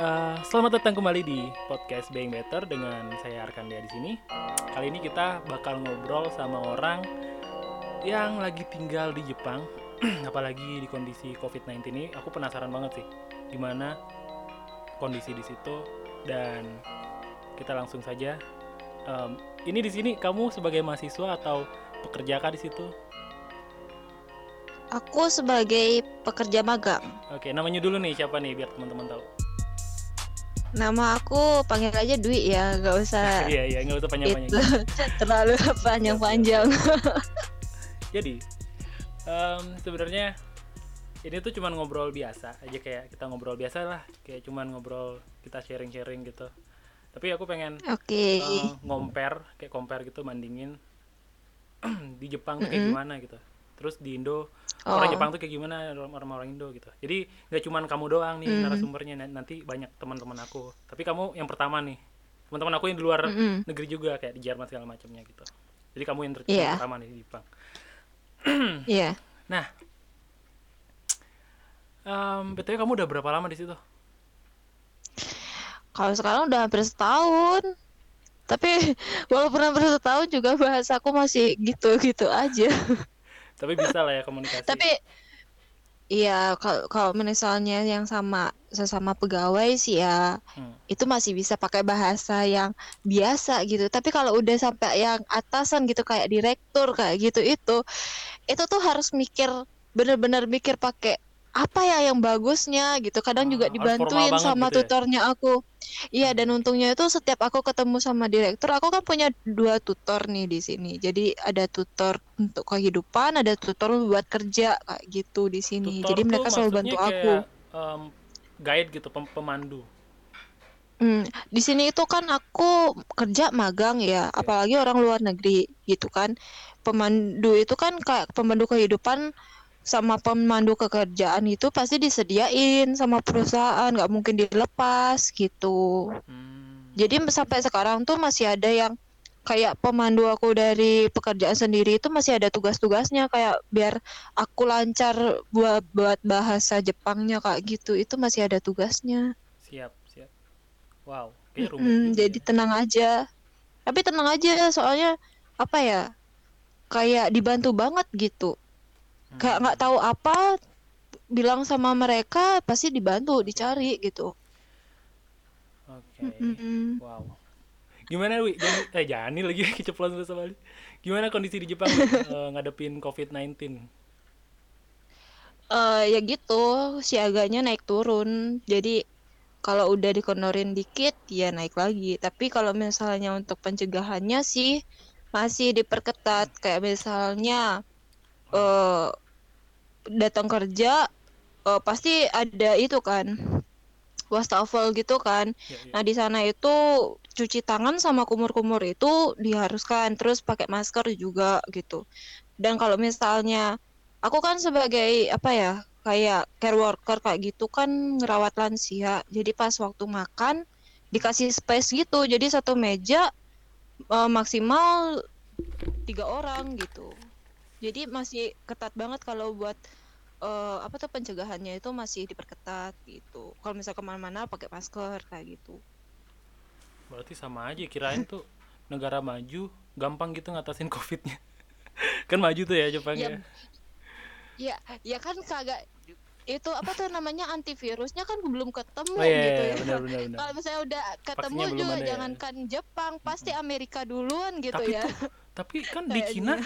Uh, selamat datang kembali di podcast Being Better dengan saya Arkandia di sini. Kali ini kita bakal ngobrol sama orang yang lagi tinggal di Jepang, apalagi di kondisi COVID-19 ini. Aku penasaran banget sih, gimana kondisi di situ dan kita langsung saja. Um, ini di sini kamu sebagai mahasiswa atau pekerja kah di situ? Aku sebagai pekerja magang. Oke, namanya dulu nih siapa nih biar teman-teman tahu. Nama aku panggil aja Dwi ya, nggak usah. iya iya nggak usah panjang-panjang. terlalu panjang-panjang. Jadi um, sebenarnya ini tuh cuman ngobrol biasa aja kayak kita ngobrol biasa lah, kayak cuman ngobrol kita sharing-sharing gitu. Tapi aku pengen okay. uh, eh, ngomper kayak compare gitu bandingin di Jepang tuh kayak mm -hmm. gimana gitu. Terus di Indo oh. orang Jepang tuh kayak gimana orang-orang Indo gitu jadi nggak cuman kamu doang nih mm. narasumbernya nanti banyak teman-teman aku tapi kamu yang pertama nih teman-teman aku yang di luar mm -hmm. negeri juga kayak di Jerman segala macamnya gitu jadi kamu yang, yeah. pertama nih di Jepang iya yeah. nah um, btw kamu udah berapa lama di situ kalau sekarang udah hampir setahun tapi walaupun hampir setahun juga bahasaku masih gitu-gitu aja tapi bisa lah ya komunikasi tapi Iya, kalau kalau misalnya yang sama sesama pegawai sih ya hmm. itu masih bisa pakai bahasa yang biasa gitu. Tapi kalau udah sampai yang atasan gitu kayak direktur kayak gitu itu itu tuh harus mikir bener-bener mikir pakai apa ya yang bagusnya gitu kadang juga ah, dibantuin sama gitu ya? tutornya aku iya dan untungnya itu setiap aku ketemu sama direktur aku kan punya dua tutor nih di sini jadi ada tutor untuk kehidupan ada tutor buat kerja kayak gitu di sini tutor jadi mereka selalu bantu kayak, aku um, guide gitu pem pemandu Hmm, di sini itu kan aku kerja magang ya, yeah. apalagi orang luar negeri gitu kan. Pemandu itu kan kayak pemandu kehidupan sama pemandu kekerjaan itu pasti disediain sama perusahaan nggak mungkin dilepas gitu. Hmm. jadi sampai sekarang tuh masih ada yang kayak pemandu aku dari pekerjaan sendiri itu masih ada tugas-tugasnya kayak biar aku lancar buat buat bahasa Jepangnya kayak gitu itu masih ada tugasnya. Siap siap. Wow hmm, jadi ya. tenang aja. Tapi tenang aja soalnya apa ya kayak dibantu banget gitu kayak nggak tahu apa bilang sama mereka pasti dibantu dicari gitu. Oke. Okay. mm -hmm. wow. Gimana wi? Jani, eh Jani lagi keceplosan sama gimana kondisi di Jepang uh, ngadepin COVID-19 uh, ya gitu siaganya naik turun. Jadi kalau udah dikonorin dikit ya naik lagi. Tapi kalau misalnya untuk pencegahannya sih masih diperketat. Kayak misalnya uh, datang kerja uh, pasti ada itu kan wastafel gitu kan. Ya, ya. Nah di sana itu cuci tangan sama kumur-kumur itu diharuskan, terus pakai masker juga gitu. Dan kalau misalnya aku kan sebagai apa ya kayak care worker kayak gitu kan ngerawat lansia, jadi pas waktu makan dikasih space gitu, jadi satu meja uh, maksimal tiga orang gitu jadi masih ketat banget kalau buat uh, apa tuh pencegahannya itu masih diperketat gitu. Kalau misal ke mana-mana pakai masker kayak gitu. Berarti sama aja kirain tuh negara maju gampang gitu ngatasin covidnya. Kan maju tuh ya Jepang ya. Ya ya kan kagak itu apa tuh namanya antivirusnya kan belum ketemu oh, iya, gitu iya, ya. Kalau misalnya udah ketemu juga ya. jangankan Jepang, pasti Amerika duluan gitu tapi ya. Tuh, tapi kan di Cina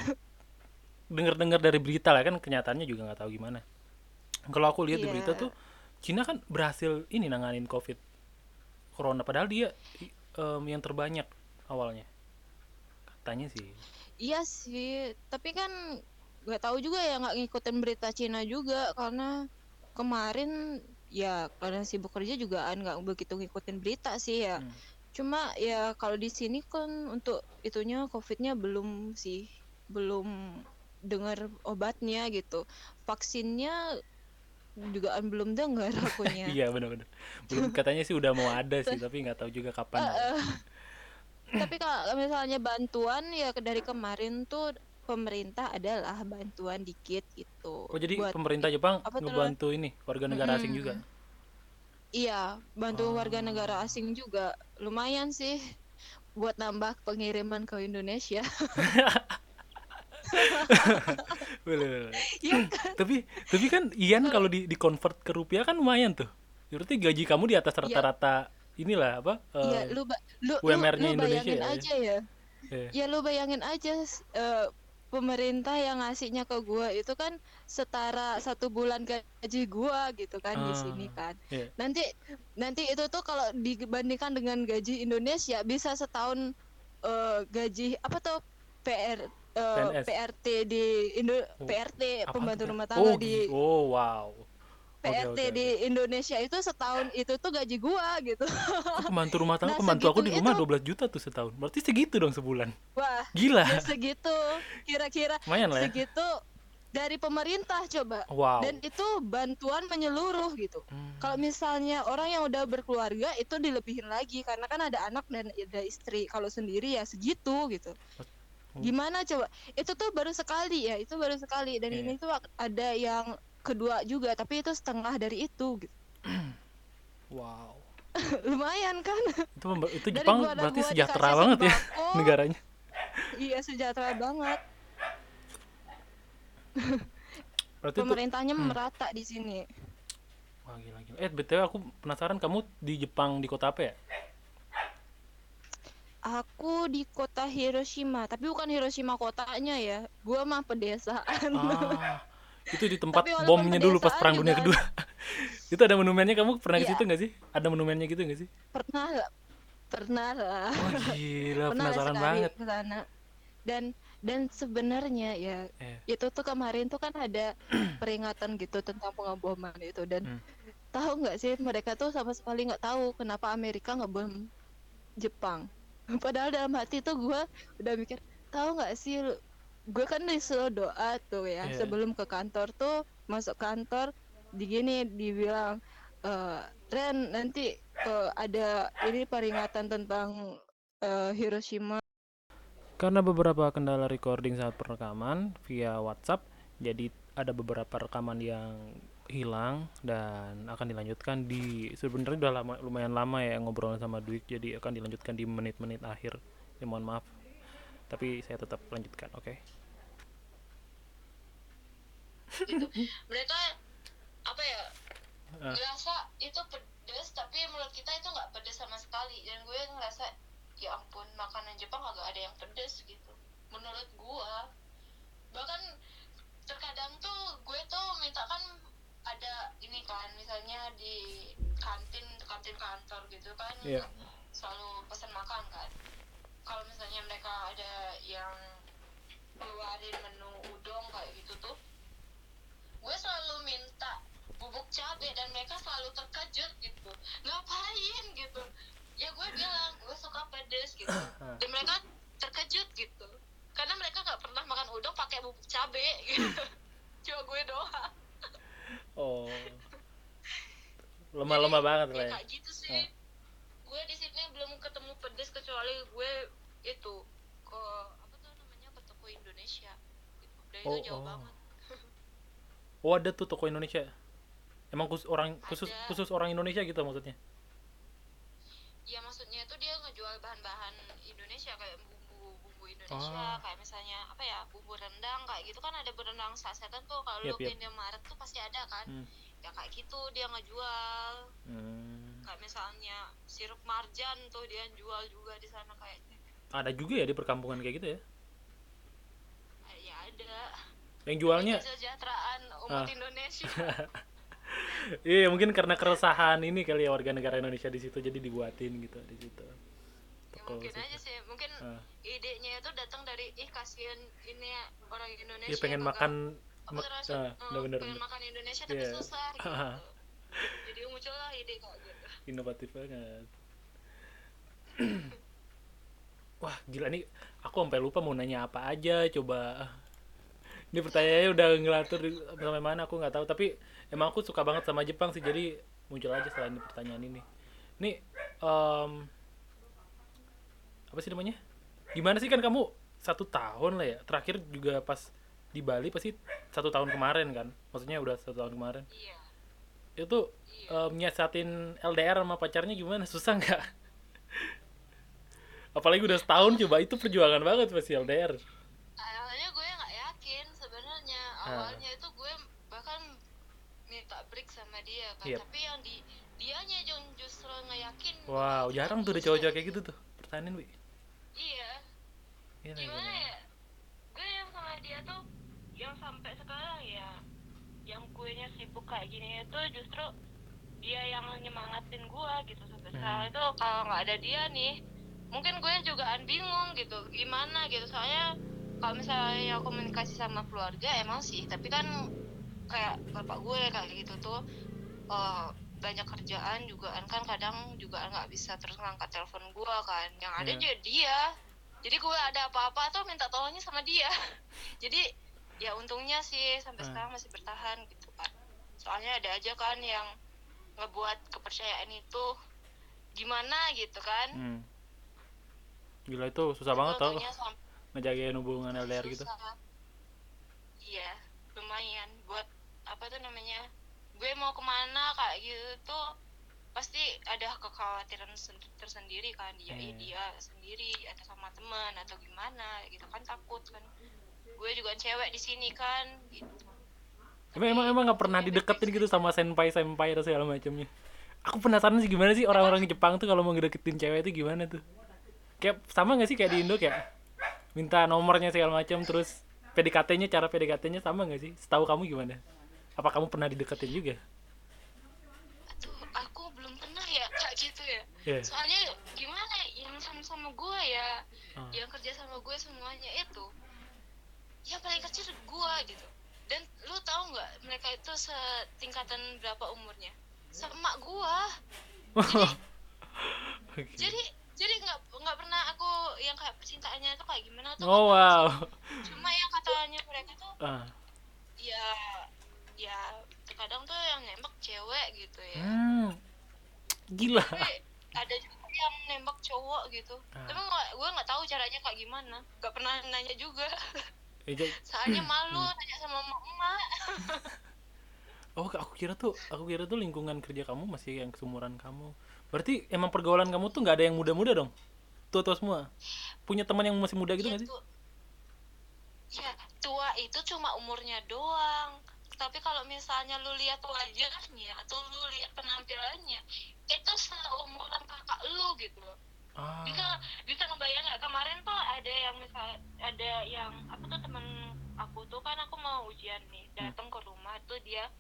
dengar-dengar dari berita lah kan kenyataannya juga nggak tahu gimana kalau aku lihat yeah. di berita iya. tuh Cina kan berhasil ini nanganin covid corona padahal dia um, yang terbanyak awalnya katanya sih iya sih tapi kan nggak tahu juga ya nggak ngikutin berita Cina juga karena kemarin ya karena sibuk kerja juga an nggak begitu ngikutin berita sih ya hmm. cuma ya kalau di sini kan untuk itunya covidnya belum sih belum dengar obatnya gitu. Vaksinnya juga belum dengar akunya. Iya benar-benar belum katanya sih udah mau ada sih tapi nggak tahu juga kapan. Uh, uh, tapi kalau misalnya bantuan ya dari kemarin tuh pemerintah adalah bantuan dikit gitu oh jadi Buat, pemerintah Jepang ngebantu ini warga negara hmm, asing juga? Iya bantu warga Ah. negara asing juga. Lumayan sih buat nambah pengiriman ke Indonesia Boleh, boleh. Iya tapi tapi kan ian kalau di di convert ke rupiah kan lumayan tuh berarti gaji kamu di atas rata-rata inilah apa Iya, eh, lu lu lu, UMR-nya lu Indonesia bayangin ya? aja ya. eh, Ya lu bayangin aja eh, pemerintah yang ngasihnya ke gua itu kan setara satu bulan gaji gua gitu kan di sini Ah, kan. iya. Nanti nanti itu tuh kalau dibandingkan dengan gaji Indonesia bisa setahun eh, gaji apa tuh PR eh, PNS. PRT di Indo Oh, PRT pembantu rumah tangga oh, di oh wow. PRT oke, di Indonesia itu setahun itu tuh gaji gua gitu. Oh, pembantu rumah tangga Nah, pembantu aku di rumah itu. 12 juta tuh setahun. Berarti segitu dong sebulan. Wah, gila. ya segitu. Kira-kira lumayan lah ya. segitu dari pemerintah coba. Wow. Dan itu bantuan menyeluruh gitu. Hmm. kalau misalnya orang yang udah berkeluarga itu dilebihin lagi. Karena kan ada anak dan ada istri. Kalau sendiri ya segitu gitu. Gimana coba? Itu tuh baru sekali ya itu baru sekali. Dan Iya. ini tuh ada yang kedua juga tapi itu setengah dari itu gitu. wow. Lumayan kan? Itu itu Jepang berarti sejahtera banget ya negaranya. Iya sejahtera banget. Berarti itu pemerintahnya hmm. merata di sini. Wah gila gila. Eh btw aku penasaran kamu di Jepang di kota apa ya Aku di kota Hiroshima, tapi bukan Hiroshima kotanya ya. Gua mah pedesaan. ah itu di tempat bomnya dulu pas perang dunia kedua itu ada monumennya kamu pernah ke Iya. situ nggak sih ada monumennya gitu nggak sih pernah lah, pernah lah. wah gila pernah penasaran banget ke sana. Dan dan sebenarnya ya eh itu tuh kemarin tuh kan ada peringatan gitu tentang pengeboman itu dan Hmm. tahu nggak sih mereka tuh sama sekali nggak tahu kenapa Amerika ngebom Jepang. Padahal dalam hati tuh gua udah mikir tahu nggak sih gue kan disuruh doa tuh ya Iya. sebelum ke kantor tuh masuk kantor di gini dibilang eh Ren nanti eh, ada ini peringatan tentang eh, Hiroshima Karena beberapa kendala recording saat perekaman via WhatsApp, jadi ada beberapa rekaman yang hilang dan akan dilanjutkan di sebenarnya udah lama lumayan lama ya ngobrol sama Dwik jadi akan dilanjutkan di menit-menit akhir. Ya mohon maaf. Tapi saya tetap lanjutkan, oke? gitu mereka apa ya Ah. ngerasa itu pedes tapi menurut kita itu nggak pedes sama sekali dan gue ngerasa ya ampun makanan Jepang agak ada yang pedes gitu menurut gue bahkan terkadang tuh gue tuh minta kan ada ini kan misalnya di kantin kantin kantor gitu kan Iya. selalu pesan makan kan. Kalau misalnya mereka ada yang keluarin menu udon kayak gitu tuh gue selalu minta bubuk cabai dan mereka selalu terkejut gitu. Ngapain gitu? Ya gue bilang gue suka pedes gitu. Dan mereka terkejut gitu. Karena mereka nggak pernah makan udon pakai bubuk cabai gitu. Cuma gue doang Oh. Lemah-lemah banget lah ya ya. kayak gitu sih gue di sini belum ketemu pedes kecuali gue itu ke apa tuh namanya ke toko Indonesia dan Oh, itu jauh oh. banget Oh, ada tuh toko Indonesia. Emang khusus orang khusus Ada. khusus orang Indonesia gitu maksudnya. ya maksudnya itu dia ngejual bahan-bahan Indonesia kayak Indonesia Ah. kayak misalnya apa ya bumbu rendang kayak gitu kan ada rendang sasetan tuh kalau lu yap. ke Indomaret tuh pasti ada kan Hmm. ya kayak gitu dia ngejual Hmm. kayak misalnya sirup marjan tuh dia jual juga di sana kayaknya Ada juga ya di perkampungan kayak gitu ya. Eh, ya ada Yang jualnya kesejahteraan umat Ah. Indonesia Iya mungkin karena keresahan ini kali ya warga negara Indonesia di situ jadi dibuatin gitu di situ. Ya, mungkin situ. aja sih mungkin Ah. Idenya itu datang dari ih kasihan ini ya, orang Indonesia Iya pengen makan mak- terasa, ah, eh, bener-bener pengen makan Indonesia tapi Iya. susah gitu. Jadi muncullah ide kayak gitu inovatif banget. Wah gila nih aku sampai lupa mau nanya apa aja coba. Ini pertanyaannya udah ngelatur sampai mana aku nggak tahu tapi emang aku suka banget sama Jepang sih jadi muncul aja selain pertanyaan ini. Nih em, apa sih namanya? Gimana sih kan kamu satu tahun lah ya? Terakhir juga pas di Bali pasti satu tahun kemarin kan? Maksudnya udah satu tahun kemarin. Iya. Itu eh, nyiasatin LDR sama pacarnya gimana? Susah nggak? Apalagi udah setahun coba. Itu perjuangan banget pasti LDR awalnya gue nggak yakin sebenarnya. Ah. awalnya itu gue bahkan minta break sama dia kan. Yep. tapi yang di dianya justru nggak yakin wow jarang tuh ada cowok-cowok kayak gitu tuh. Pertanyaan wi. iya Gimana, gimana gimana? ya? Gue yang sama dia tuh yang sampai sekarang ya yang gue nya sibuk kayak gini itu justru dia yang nyemangatin gue gitu sampai Hmm. sekarang. Itu kalau nggak ada dia nih mungkin gue juga bingung gitu gimana gitu. Soalnya kalau misalnya komunikasi sama keluarga emang sih tapi kan kayak bapak gue kayak gitu tuh eh, banyak kerjaan juga kan kadang juga nggak bisa terus ngangkat telepon gue kan. Yang ada juga dia jadi gue ada apa-apa tuh minta tolongnya sama dia jadi ya untungnya sih sampai Hmm. sekarang masih bertahan gitu kan soalnya ada aja kan yang ngebuat kepercayaan itu gimana gitu kan Hmm. Gila itu susah banget tau ngejagain hubungan LDR gitu. susah. iya lumayan buat apa tuh namanya gue mau ke mana kayak gitu tuh pasti ada kekhawatiran sen- tersendiri kan dia Hmm. dia sendiri atau sama teman atau gimana gitu kan takut kan gue juga cewek di sini kan gitu Emang emang emang nggak pernah dideketin gitu sama senpai senpai atau segala macamnya. Aku penasaran sih gimana sih orang-orang di Jepang tuh kalau mau ngedeketin cewek itu gimana tuh? Kayak sama nggak sih kayak di Indo kayak minta nomornya segala macam terus PDKT-nya cara PDKT-nya sama nggak sih? Setahu kamu gimana? Apa kamu pernah dideketin juga? aduh aku belum pernah ya kayak ya Iya. soalnya gimana ya, yang sama-sama gue ya Ah. yang kerja sama gue semuanya itu yang paling kecil gue gitu dan lu tahu nggak mereka itu setingkatan berapa umurnya sama gue Oke. jadi jadi nggak nggak pernah aku yang kayak percintaannya itu kayak gimana tuh Oh wow. cuma yang katanya mereka tuh Ah. ya ya terkadang tuh yang nembak cewek gitu ya Hmm. Gila. tapi ada juga yang nembak cowok gitu Ah. tapi nggak gue nggak tahu caranya kayak gimana nggak pernah nanya juga Eh, soalnya malu nanya sama emak Oh, aku kira tuh, aku kira tuh lingkungan kerja kamu masih yang kesumuran kamu. Berarti emang pergaulan kamu tuh nggak ada yang muda-muda dong? Tua-tua semua. Punya teman yang masih muda gitu nggak sih? ya tua itu cuma umurnya doang tapi kalau misalnya lu lihat wajahnya atau lu lihat penampilannya itu seumuran kakak lu gitu loh. Ah. bisa bisa ngebayang nggak? Kemarin tuh ada yang misal ada yang apa tuh temen aku tuh kan aku mau ujian nih datang ke rumah tuh dia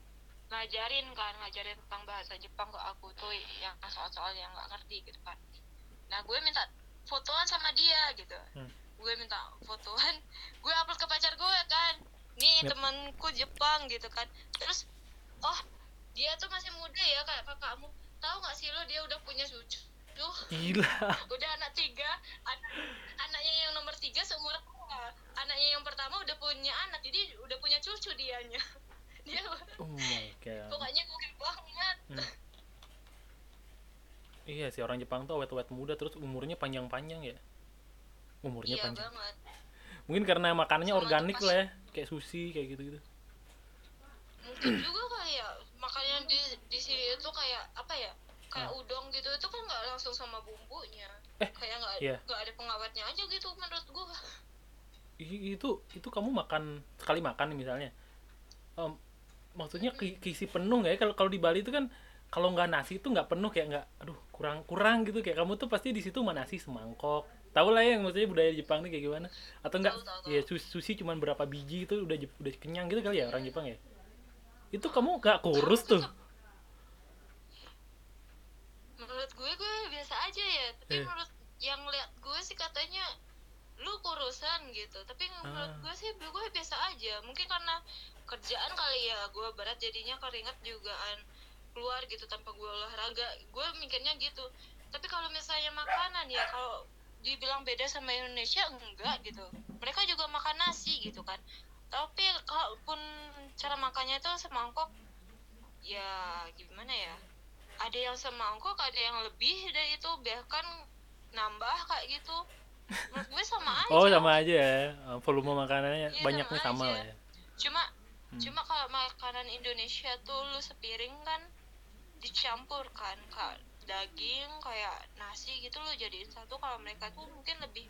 ngajarin kan ngajarin tentang bahasa Jepang ke aku tuh yang soal-soal yang nggak ngerti gitu kan. Nah gue minta fotoan sama dia gitu. Hmm. gue minta fotoan gue upload ke pacar gue kan nih Yep. temanku Jepang gitu kan terus oh dia tuh masih muda ya kayak kakakmu tahu nggak sih lo dia udah punya cucu Gila. udah anak tiga anak, anaknya yang nomor tiga seumuran gua. anaknya yang pertama udah punya anak jadi udah punya cucu dianya dia Oh my god. pokoknya gue banget Hmm. Iya sih orang Jepang tuh awet-awet muda terus umurnya panjang-panjang ya. Umurnya iya panjang. banget Mungkin karena makanannya Sama tuh organik pas- lah ya, kayak sushi kayak gitu-gitu. mungkin juga kali ya makanya di di sini itu kayak apa ya kayak Ah. udang gitu itu kan nggak langsung sama bumbunya Eh, kayak nggak iya. nggak ada pengawetnya aja gitu menurut gue I- itu itu kamu makan sekali makan misalnya Em, maksudnya ki- kisi penuh nggak ya kalau kalau di Bali itu kan kalau nggak nasi itu nggak penuh kayak nggak aduh kurang kurang gitu kayak kamu tuh pasti di situ mah nasi semangkok tahu lah ya yang maksudnya budaya Jepang nih kayak gimana. Atau enggak Tahu, tahu, tahu. ya sushi, cuman berapa biji itu udah udah kenyang gitu kali ya orang Jepang ya? Itu kamu nggak kurus tuh. menurut gue gue biasa aja ya. Tapi Eh. menurut yang lihat gue sih katanya lu kurusan gitu. Tapi menurut Ah. gue sih gue biasa aja. Mungkin karena kerjaan kali ya gue berat jadinya keringat jugaan keluar gitu tanpa gue olahraga. Gue mikirnya gitu. Tapi kalau misalnya makanan ya kalau dibilang beda sama Indonesia? Enggak gitu. Mereka juga makan nasi gitu kan. Tapi kalaupun cara makannya itu semangkok ya gimana ya? Ada yang semangkok ada yang lebih dari itu. Bahkan nambah kayak gitu. Menurut gue sama aja. Oh sama aja ya. Eh, volume makanannya Iya, banyaknya sama sama aja. lah ya. Cuma Hmm. cuma kalau makanan Indonesia tuh lu sepiring kan dicampur kan kak daging kayak nasi gitu loh jadiin satu kalau mereka tuh mungkin lebih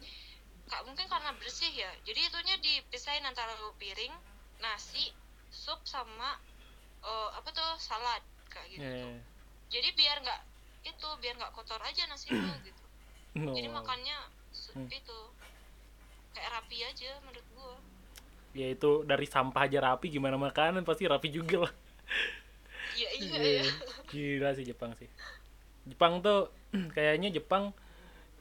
kak mungkin karena bersih ya jadi itunya dipisahin antara piring nasi sup sama eh, apa tuh salad kayak gitu Iya. tuh. jadi biar nggak itu biar nggak kotor aja nasinya gitu jadi Oh. makannya se- Hmm. itu kayak rapi aja menurut gua ya itu dari sampah aja rapi gimana makanan pasti rapi juga lah iya iya Iya. ya gila sih Jepang sih Jepang tuh kayaknya Jepang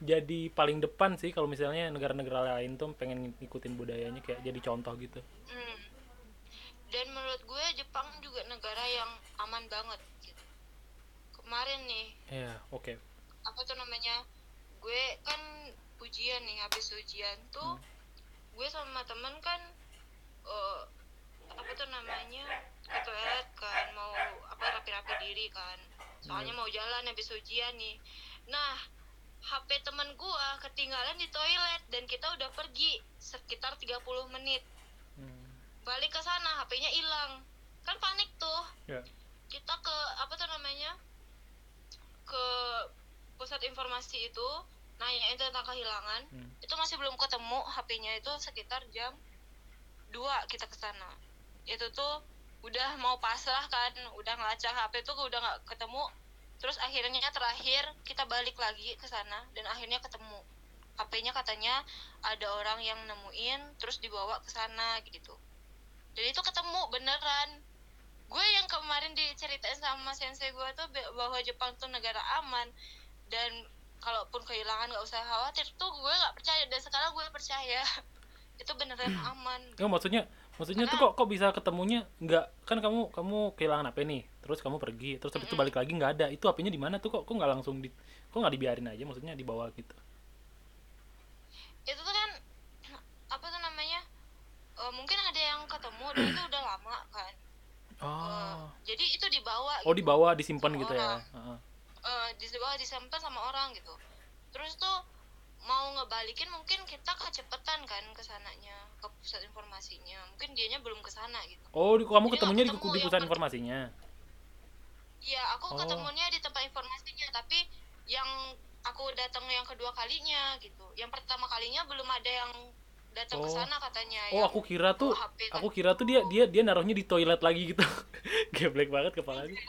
jadi paling depan sih kalau misalnya negara-negara lain tuh pengen ngikutin budayanya kayak jadi contoh gitu Hmm. Dan menurut gue Jepang juga negara yang aman banget gitu. Kemarin nih, ya oke apa tuh namanya? Gue kan ujian nih, habis ujian tuh gue sama temen kan eh, apa tuh namanya? ke toilet kan mau apa rapi-rapi diri kan. Soalnya mau jalan habis ujian nih. Nah, HP temen gua ketinggalan di toilet dan kita udah pergi sekitar 30 menit. Hmm. balik ke sana HP-nya hilang. Kan panik tuh. Ya kita ke apa tuh namanya ke pusat informasi itu nanyain tentang kehilangan. Hmm. itu masih belum ketemu HP-nya itu sekitar jam 2 kita ke sana. Itu tuh udah mau pasrah kan udah ngelacak HP tuh udah nggak ketemu. Terus akhirnya terakhir kita balik lagi ke sana dan akhirnya ketemu. HP-nya katanya ada orang yang nemuin terus dibawa ke sana gitu. Dan itu ketemu beneran. Gue yang kemarin diceritain sama sensei gue tuh bahwa Jepang tuh negara aman. Dan kalaupun kehilangan nggak usah khawatir tuh gue nggak percaya. Dan sekarang gue percaya itu beneran aman. Nggak, maksudnya maksudnya tuh kok kok bisa ketemunya nggak kan kamu kamu kehilangan HP nih terus kamu pergi terus habis itu balik lagi nggak ada. Itu HP-nya di mana tuh? Kok kok nggak langsung di kok nggak dibiarin aja maksudnya dibawa gitu? Itu tuh kan apa tuh namanya Eh, mungkin ada yang ketemu dan itu udah lama kan. Oh. Jadi itu dibawa oh gitu. dibawa disimpan Sama gitu ya? orang. Heeh. Eh, dibawa disimpan sama orang gitu. Terus tuh mau ngebalikin mungkin kita kecepatan kan ke sananya ke pusat informasinya mungkin dianya belum ke sana gitu oh di- kamu Jadi ketemunya di, nggak ketemu di yang pusat informasinya Iya, aku Oh. ketemunya di tempat informasinya, tapi yang aku datang yang kedua kalinya gitu. Yang pertama kalinya belum ada yang datang ke Oh. sana katanya. oh aku kira tuh HP kan. aku kira tuh dia dia dia naruhnya di toilet lagi gitu geblek banget kepalanya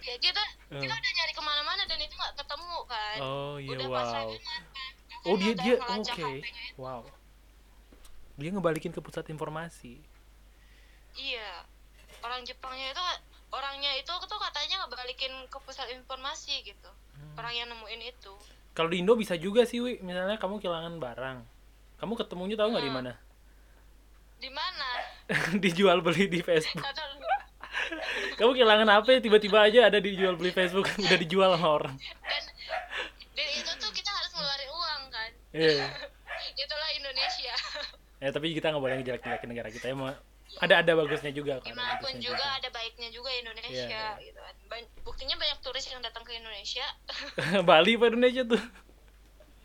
Ya, kita Eh. kita udah nyari ke mana-mana dan itu nggak ketemu kan. oh iya udah wow kan. Oh Makanya dia dia oke itu. wow dia ngebalikin ke pusat informasi Iya. Orang Jepangnya itu orangnya itu tuh katanya ngebalikin ke pusat informasi gitu. Hmm. Orang yang nemuin itu. Kalau di Indo bisa juga sih, Wi. Misalnya kamu kehilangan barang. Kamu ketemunya tahu nggak di Hmm. mana? Di mana? Dijual beli di Facebook. Kamu kehilangan HP, tiba-tiba aja ada dijual beli Facebook, udah dijual sama orang. dan dan itu tuh kita harus ngeluarin Iya. Itulah Indonesia. Ya, tapi kita nggak boleh ngejelek-jelekin negara kita. Emang ada ada bagusnya juga kan. Gimana pun juga ada baiknya juga Indonesia Iya, iya. gitu kan. Buktinya banyak turis yang datang ke Indonesia. Bali Indonesia tuh?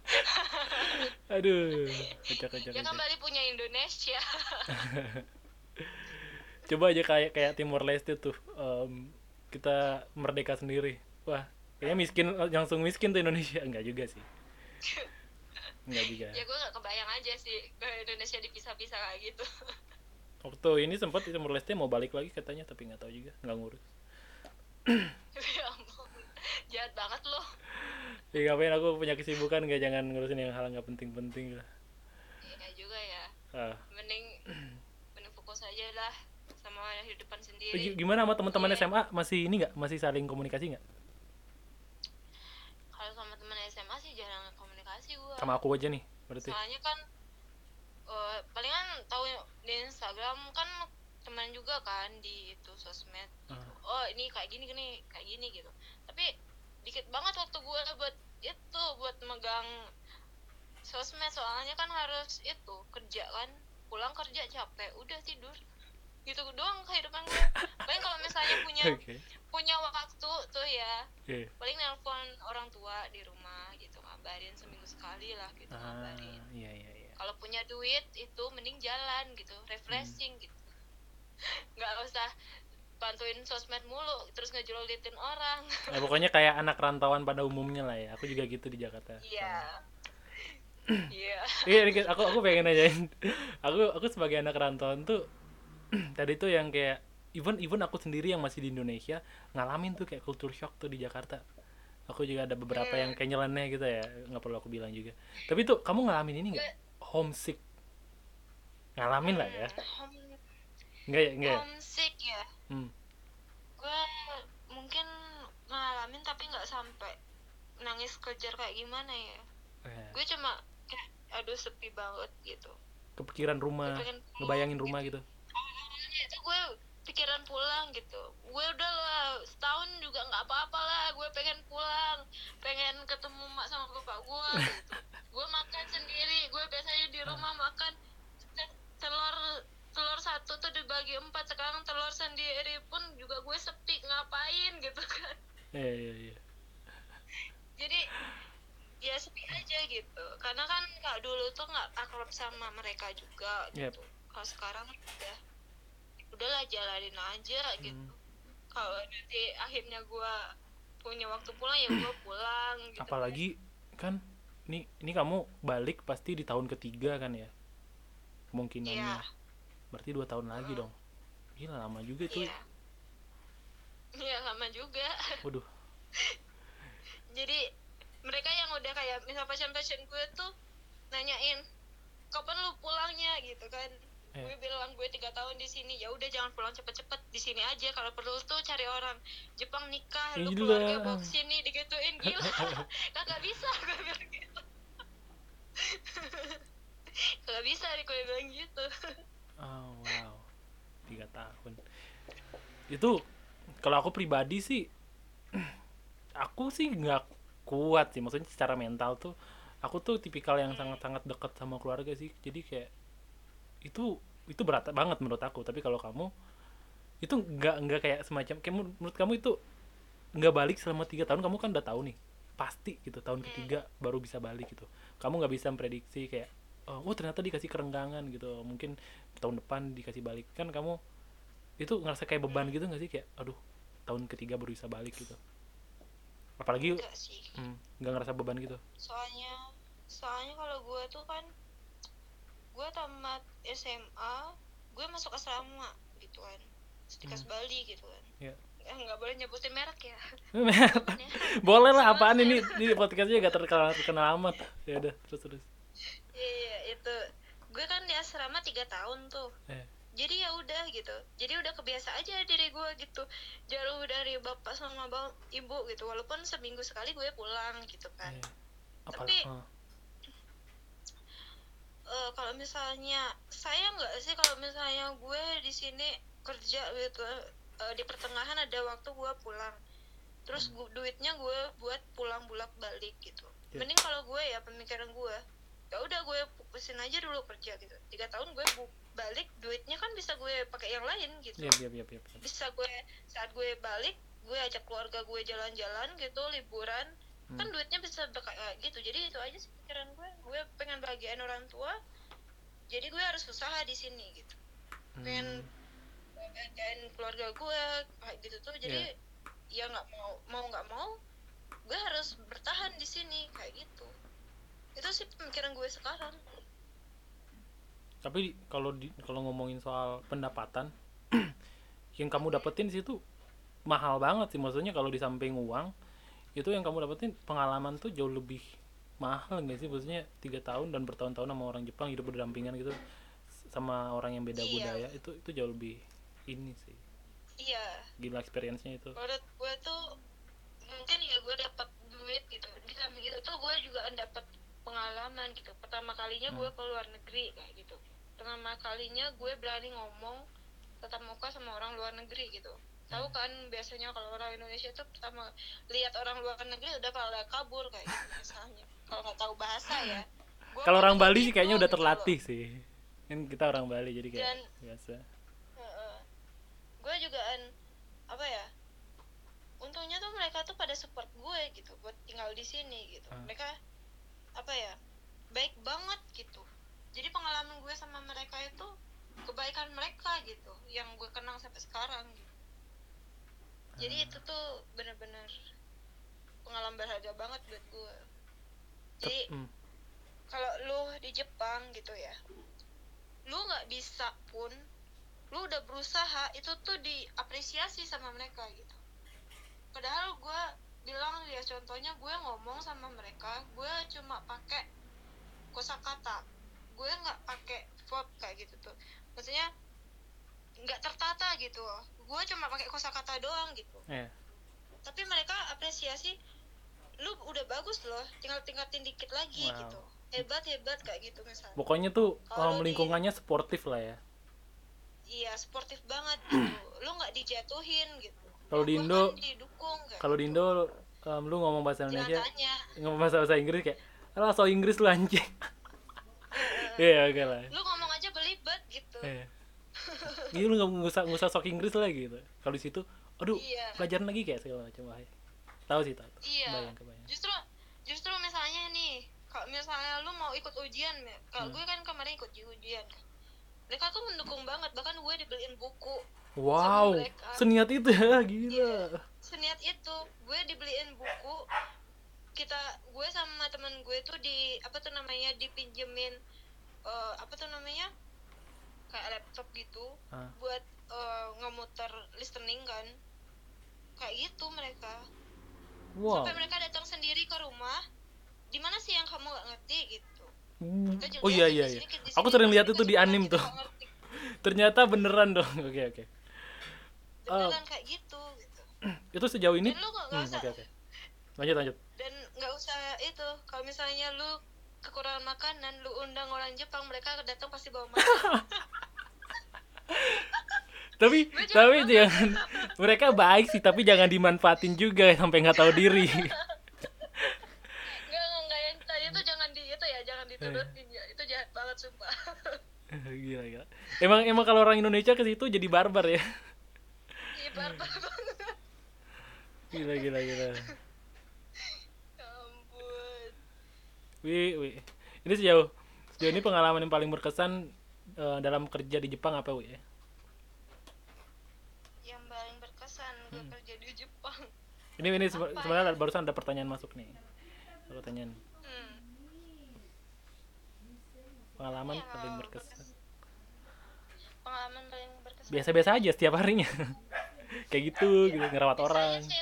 Aduh, kocak kocak ya kan. Bali punya Indonesia. Coba aja kayak kayak Timor Leste tuh, em, kita merdeka sendiri. Wah, kayaknya miskin langsung miskin tuh Indonesia. Enggak juga sih. Enggak juga. ya gue gak kebayang aja sih ke Indonesia dipisah-pisah kayak gitu. Waktu ini sempat Timor Leste mau balik lagi katanya, tapi nggak tahu juga, nggak ngurus. ya ampun. Jahat banget loh. Ya ngapain aku punya kesibukan nggak jangan ngurusin yang hal nggak penting-penting lah. Ya juga ya. Ah. Mending mending fokus aja lah sama hidupan sendiri. gi- Gimana sama teman-teman Iya. SMA masih ini nggak masih saling komunikasi nggak? Kalau sama teman SMA sih jarang Sama aku aja nih berarti. soalnya kan eh, palingan tahu di Instagram kan teman juga kan di itu sosmed gitu. Ah. oh ini kayak gini gini kayak gini gitu tapi dikit banget waktu gue buat itu buat megang sosmed soalnya kan harus itu kerja kan pulang kerja capek udah tidur gitu doang kehidupan gue paling kalau misalnya punya Oke. punya waktu tuh ya Iya. paling nelpon orang tua di rumah ngabarin seminggu sekali lah gitu Ah, ngabarin. iya iya iya. kalau punya duit itu mending jalan gitu refreshing Hmm. gitu. Nggak usah bantuin sosmed mulu terus ngejulitin orang. Ya pokoknya kayak anak rantauan pada umumnya lah ya. Aku juga gitu di Jakarta. Iya. Iya. Iya ini aku aku pengen nanyain. Aku aku sebagai anak rantauan tuh tadi tuh yang kayak even even aku sendiri yang masih di Indonesia ngalamin tuh kayak culture shock tuh di Jakarta aku juga ada beberapa yang kayak nyeleneh gitu ya nggak perlu aku bilang juga. Tapi tuh kamu ngalamin ini nggak? Homesick. Ngalamin lah ya. Home, enggak ya enggak ya? homesick ya? Hmm. gue mungkin ngalamin tapi nggak sampai nangis kejar kayak gimana ya. Eh, gue cuma kayak aduh sepi banget gitu. Kepikiran rumah pengen ngebayangin rumah gitu. awalnya itu gue pikiran pulang gitu. Gue udah lah setahun juga nggak apa-apa lah gue pengen pulang pengen ketemu mak sama bapak gue gitu. gue makan sendiri gue biasanya di rumah makan te- telur telur satu tuh dibagi empat sekarang telur sendiri pun juga gue sepi ngapain gitu kan. Iya iya iya. Jadi ya sepi aja gitu. Karena kan kak dulu tuh nggak akrab sama mereka juga Yep. gitu. Kalau sekarang udah udahlah jalanin aja gitu. Hmm. kalau nanti akhirnya gua punya waktu pulang ya gua pulang gitu apalagi kan ini ini kamu balik pasti di tahun ketiga kan ya kemungkinannya. Iya. berarti dua tahun lagi dong. Gila lama juga tuh iya. Iya lama juga. Waduh. Jadi mereka yang udah kayak misal pasien-pasien gue tuh nanyain kapan lu pulangnya? gitu kan Eh. gue bilang gue tiga tahun di sini. Ya udah jangan pulang cepet-cepet. Di sini aja kalau perlu tuh cari orang. Jepang nikah lu Gila. keluarga bawa ke sini digituin gila. Kagak bisa gue bilang gitu. Kagak bisa nih gue bilang gitu. Oh wow. Tiga tahun. Itu kalau aku pribadi sih aku sih nggak kuat sih. Maksudnya secara mental tuh aku tuh tipikal yang sangat-sangat dekat sama keluarga sih. Jadi kayak itu itu berat banget menurut aku. Tapi kalau kamu itu nggak nggak kayak semacam kayak menur- menurut kamu itu nggak balik selama tiga tahun kamu kan udah tahu nih pasti gitu tahun ketiga baru bisa balik gitu. Kamu nggak bisa memprediksi kayak oh oh, ternyata dikasih kerenggangan gitu. Mungkin tahun depan dikasih balik. Kan kamu itu ngerasa kayak beban gitu nggak sih? Kayak aduh tahun ketiga baru bisa balik gitu. Apalagi enggak sih. hmm, nggak ngerasa beban gitu. Soalnya soalnya kalau gue tuh kan gue tamat SMA gue masuk asrama gitu kan. Setikas Bali gitu kan. Iya. Eh, nggak boleh nyebutin merek ya. Boleh lah apaan ini? Ini podcastnya gak terkenal terkenal amat. Ya udah terus terus. Iya iya, itu. Gue kan di asrama tiga tahun tuh. Eh, jadi ya udah gitu. Jadi udah kebiasa aja diri gue gitu. Jauh dari bapak sama bang, ibu gitu. Walaupun seminggu sekali gue pulang gitu kan. Apa Tapi- Eh, kalau misalnya saya nggak sih kalau misalnya gue di sini kerja gitu eh, di pertengahan ada waktu gue pulang. Terus gu- duitnya gue buat pulang bulak balik gitu. Ya. mending kalau gue ya pemikiran gue ya udah gue fokusin aja dulu kerja gitu. Tiga tahun gue bu- balik duitnya kan bisa gue pakai yang lain gitu. Iya iya iya iya iya. bisa gue saat gue balik gue ajak keluarga gue jalan-jalan gitu liburan Hmm. kan duitnya bisa beka- eh, gitu. Jadi itu aja sih pikiran gue gue pengen bahagiain orang tua jadi gue harus usaha di sini gitu. Pengen Hmm, bahagiain keluarga gue kayak gitu tuh. Jadi ya nggak mau mau nggak mau gue harus bertahan di sini kayak gitu. Itu sih pemikiran gue sekarang. Tapi kalau di kalau ngomongin soal pendapatan yang kamu dapetin di situ mahal banget sih. Maksudnya kalau di samping uang itu yang kamu dapetin pengalaman tuh jauh lebih mahal nggak sih? Maksudnya tiga tahun dan bertahun-tahun sama orang Jepang hidup berdampingan gitu sama orang yang beda Iya. budaya itu itu jauh lebih ini sih. Iya. Gila experience-nya itu. Menurut gue tuh mungkin ya gue dapat duit gitu. Di samping itu tuh gue juga dapat pengalaman gitu. Pertama kalinya gue ke luar negeri kayak gitu. Pertama kalinya gue berani ngomong tetap muka sama orang luar negeri gitu. Tahu kan biasanya kalau orang Indonesia tuh pertama lihat orang luar negeri udah pada kabur kayak gitu misalnya kalau nggak tahu bahasa ya. Kalau orang Bali sih kayaknya udah gitu terlatih sih. Kan kita orang Bali jadi kayak Dan- biasa. Heeh. gue juga an apa ya untungnya tuh mereka tuh pada support gue gitu buat tinggal di sini gitu. Ah. mereka apa ya baik banget gitu. Jadi pengalaman gue sama mereka itu kebaikan mereka gitu yang gue kenang sampai sekarang gitu. jadi itu tuh bener-bener pengalaman berharga banget buat gue jadi Hmm. kalau lu di Jepang gitu ya lu nggak bisa pun lu udah berusaha itu tuh diapresiasi sama mereka gitu. Padahal gue bilang ya contohnya gue ngomong sama mereka gue cuma pakai kosakata. Gue nggak pakai verb kayak gitu tuh. Maksudnya nggak tertata gitu. Gue cuma pakai kosakata doang gitu. Iya. tapi mereka apresiasi lu udah bagus loh tinggal tingkatin dikit lagi Wow. gitu hebat hebat kayak gitu misalnya Pokoknya tuh Kalau um, di- lingkungannya sportif lah ya. iya sportif banget gitu lu nggak dijatuhin gitu Kalau di Lu Indo, bahkan didukung kayak kalau di Indo um, lu ngomong bahasa Indonesia, nyatanya ngomong bahasa bahasa Inggris kayak, alah so Inggris lu anjing. Iya, oke lah. lu ngomong aja belibet gitu Iya. Iya lu nggak usah nggak usah sok Inggris lagi gitu. Kalau di situ, aduh, Iya. pelajaran lagi kayak segala macam wah. Tahu sih tahu. iya Kebayang, kebayang. justru justru misalnya nih kalau misalnya lu mau ikut ujian ya, kalau Hmm. gue kan kemarin ikut ujian kan mereka tuh mendukung banget bahkan gue dibeliin buku Wow, seniat itu ya, gila. seniat itu gue dibeliin buku kita gue sama temen gue tuh di apa tuh namanya dipinjemin eh, apa tuh namanya kayak laptop gitu Ah. buat eh, ngemuter listening kan kayak gitu mereka Wow. sampai mereka datang sendiri ke rumah di mana sih yang kamu gak ngerti gitu Hmm. Oh iya iya sini, iya. Aku sering lihat itu di anim tuh. Ternyata beneran dong. Oke oke. beneran kayak gitu, gitu. Itu sejauh ini. dan lu Hmm, usah Oke oke. Lanjut lanjut. dan nggak usah itu kalau misalnya lu kekurangan makanan lu undang orang Jepang mereka datang pasti bawa makanan Tapi tapi jangan mereka baik sih tapi jangan dimanfaatin juga sampai nggak tahu diri. nggak nggak yang tadi itu jangan di itu ya jangan diturutin ya itu jahat banget sumpah gila gila. Emang emang kalau orang Indonesia ke situ jadi barbar ya. iya barbar banget Gila gila gila. Ya ampun Wi, wi. Ini sejauh sejauh ini pengalaman yang paling berkesan eh, dalam kerja di Jepang apa wi? yang paling berkesan gue Hmm. kerja di Jepang Ini ini sebe- Apa sebenarnya ada- barusan ada pertanyaan masuk nih. Pertanyaan hmm. pengalaman Iya, paling berkesan. pengalaman paling berkesan Biasa-biasa aja setiap harinya. Kayak gitu, gitu ngerawat Biasanya orang. sih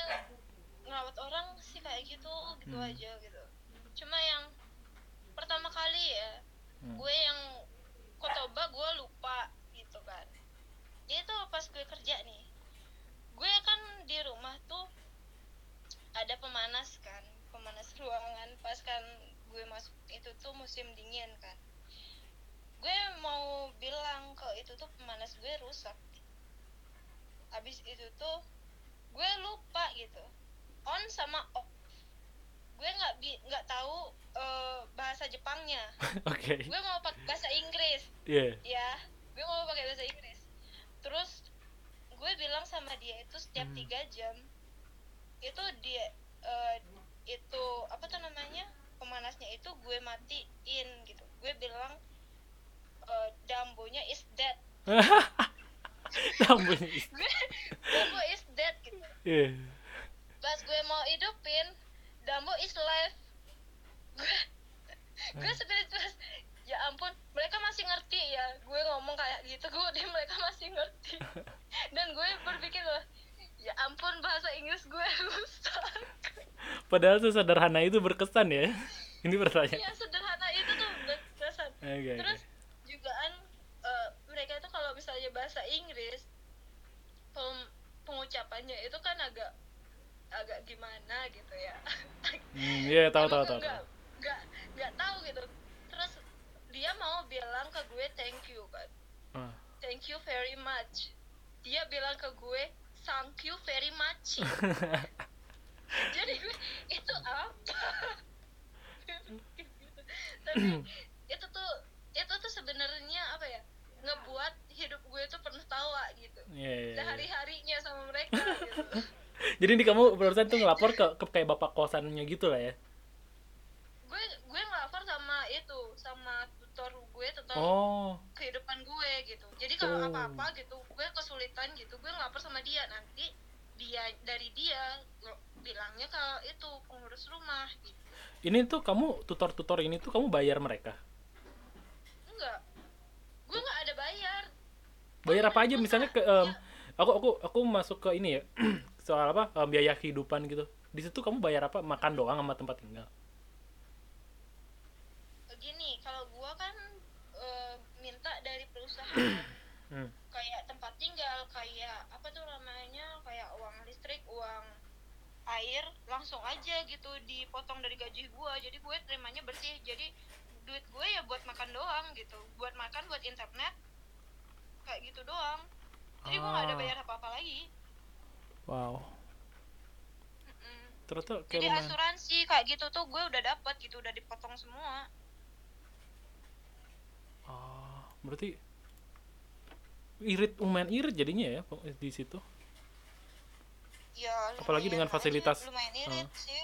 ngerawat orang sih kayak gitu gitu Hmm. aja gitu cuma yang pertama kali ya Hmm. gue yang kotoba gue lupa gitu kan jadi tuh pas gue kerja nih gue kan di rumah tuh ada pemanas kan pemanas ruangan. Pas kan gue masuk itu tuh musim dingin kan. Gue mau bilang ke itu tuh pemanas gue rusak. Habis itu tuh gue lupa gitu. On sama off. Gue nggak bi nggak tahu eh, bahasa Jepangnya. Oke. gue mau pakai bahasa Inggris. Iya. ya gue mau pakai bahasa Inggris. Terus gue bilang sama dia itu setiap Hmm. tiga jam itu dia eh, itu apa tuh namanya pemanasnya itu gue matiin gitu. Gue bilang eh, dambonya is dead. Rambutnya. gue dambo is dead gitu. Iya. pas gue mau hidupin dambo is live gue gue spiritual ya ampun mereka masih ngerti ya. Gue ngomong kayak gitu gue dia mereka masih ngerti. Dan gue berpikir loh ya ampun bahasa Inggris gue rusak Padahal sesederhana itu berkesan ya. Ini pertanyaan. ya sederhana itu tuh berkesan oke. terus jugaan eh, mereka itu kalau misalnya bahasa Inggris pem- pengucapannya itu kan agak agak gimana gitu ya Hmm, iya tahu tahu tahu. nggak tahu. nggak nggak tahu gitu terus dia mau bilang ke gue thank you kan Ah. thank you very much dia bilang ke gue thank you very much jadi gue itu apa tapi itu tuh itu tuh sebenarnya apa ya ngebuat hidup gue tuh penuh tawa gitu Iya, iya, iya. hari harinya sama mereka gitu Jadi ini kamu barusan tuh ngelapor ke, ke kayak bapak kosannya gitu lah ya. gue gue ngelapor sama itu sama tutor gue tentang Oh. kehidupan gue gitu. Jadi kalau Oh. apa-apa gitu gue kesulitan gitu gue ngelapor sama dia. Nanti dia dari dia bilangnya kalau itu pengurus rumah gitu. Ini tuh kamu tutor-tutor ini tuh kamu bayar mereka? Enggak. Gue nggak ada bayar. Bayar apa aja? Misalnya ke em, aku aku aku masuk ke ini ya soal apa em, biaya kehidupan gitu. Di situ kamu bayar apa? Makan doang sama tempat tinggal gini kalau gue kan eh, minta dari perusahaan Hmm. Kayak tempat tinggal kayak apa tuh namanya kayak uang listrik uang air langsung aja gitu dipotong dari gaji gue jadi gue terimanya bersih. Jadi duit gue ya buat makan doang gitu. Buat makan buat internet kayak gitu doang. Jadi gue nggak ada Ah. bayar apa apa lagi. Wow. Mm-mm. ternyata kayak jadi lumayan asuransi kayak gitu tuh gue udah dapat gitu udah dipotong semua. Ah berarti irit lumayan irit jadinya ya di situ. Ya Apalagi dengan fasilitas. irit- lumayan irit Ah. sih.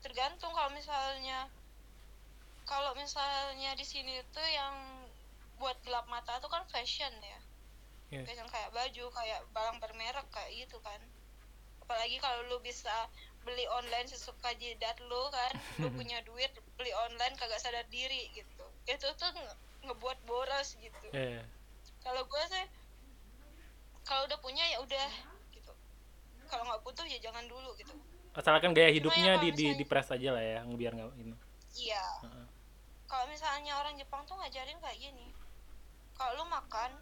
Tergantung kalau misalnya kalau misalnya di sini tuh yang buat gelap mata tuh kan fashion ya. Iya. fashion kayak baju kayak barang bermerek kayak gitu kan. Apalagi kalau lu bisa beli online sesuka jidat lu kan lu punya duit beli online kagak sadar diri gitu. Itu tuh nge- ngebuat boros gitu. Eh, kalau gue sih kalau udah punya ya udah gitu. Kalau nggak butuh ya jangan dulu gitu. Asalkan gaya Cuma hidupnya ya di misalnya- di press aja lah ya biar nggak ini. Iya. Heeh. kalau misalnya orang Jepang tuh ngajarin kayak gini kalau lu makan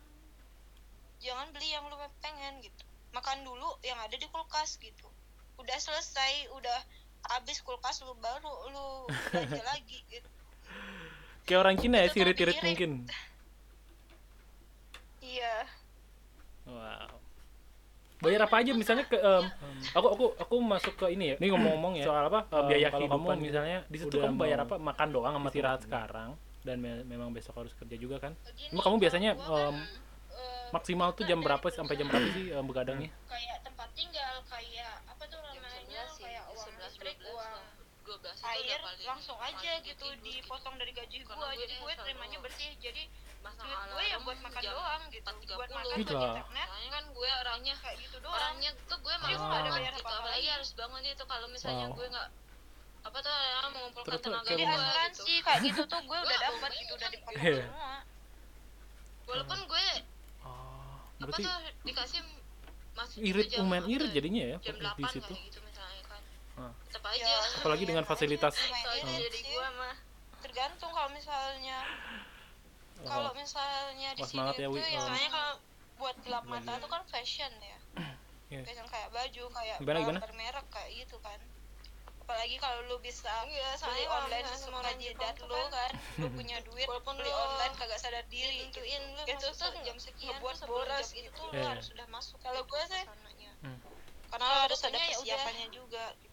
jangan beli yang lu pengen gitu. Makan dulu yang ada di kulkas gitu. Udah selesai udah habis kulkas lu baru lu belanja lagi gitu. Kayak orang Cina ya Itu tuh sirit-irit lebih irit. mungkin iya. Wow. Bayar apa aja? Misalnya ke em, aku aku aku masuk ke ini ya. Ini ngomong-ngomong ya soal apa? em, biaya kalau kehidupan kamu misalnya di situ kamu bayar apa? Makan doang sama istirahat sekarang. Dan me- memang besok harus kerja juga kan? Gini, Emang kamu biasanya, kan, eh, maksimal tuh jam berapa sampai jam berapa sih em, begadangnya? Kayak tempat tinggal kayak apa tuh namanya? 11 sih kayak uang 11 listrik 12 uang lah 12 itu air udah paling langsung aja paling gitu dipotong dari gaji Karena gua gue jadi gue terimanya bersih jadi Masang duit gue ya buat makan doang gitu 4.30. buat makan buat internet soalnya kan gue orangnya kayak gitu doang orangnya tuh gue malas gue ada banget bayar gitu apa-apa apalagi lagi. harus bangun itu kalau misalnya Wow. gue nggak apa tuh ya, mengumpulkan Terus tenaga kayak jadi gue gimana? asuransi gitu kayak gitu tuh gue udah dapat gitu udah dipotong Iya. semua walaupun gue oh, apa tuh dikasih masih irit lumayan apa irit jadinya ya jam di 8 lah situ gitu misalnya kan Ah. tetap Ya, aja Apalagi dengan fasilitas. irit jadi gue mah tergantung kalau misalnya Oh, kalau misalnya di sini semangat ya, tuh soalnya kalau buat gelap lagi. mata tuh kan fashion ya Iya. fashion kayak baju kayak Gimana, gimana? bermerek kayak gitu kan apalagi kalau lu bisa Iya, beli online orang jidat lu kan, kan lu punya duit walaupun beli online kagak sadar diri ditentuin lu itu tuh jam sekian sebelum boros jam itu itu. Iya. lu harus sudah masuk kalau gue sih Hmm. karena harus ada ya persiapannya juga gitu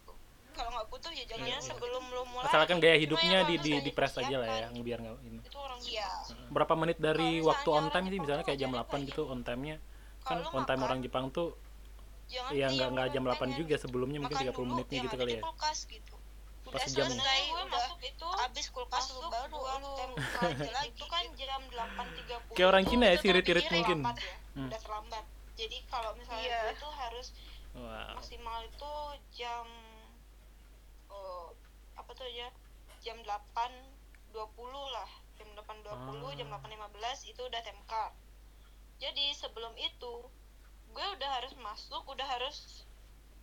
kalau nggak butuh ya jangan iya. sebelum lu mulai. Asalkan gaya hidupnya ya di di di press aja lah ya persiapan, biar nggak ini. itu orang iya berapa menit dari waktu on time sih? Misalnya kayak jam ngajarin 8 kayak gitu on time-nya. Kan on time orang Jepang tuh jangan ya nggak yang nggak jam 8 pengen. juga sebelumnya mungkin Makan 30 dulu menitnya yang gitu kali di ya. kulkas gitu. Pas ya? selesai gue udah masuk itu habis kulkas lu masuk baru lu jam lagi. itu kan jam 8.30 Kayak orang Itu- Cina ya, itu tuh sirit-irit lebih mungkin. ya, Hmm. udah terlambat. Jadi kalau misalnya gue tuh harus wow maksimal itu jam oh, apa tuh ya jam 8.20 lah jam 8.20 jam Ah. 8.15 itu udah card jadi sebelum itu gue udah harus masuk udah harus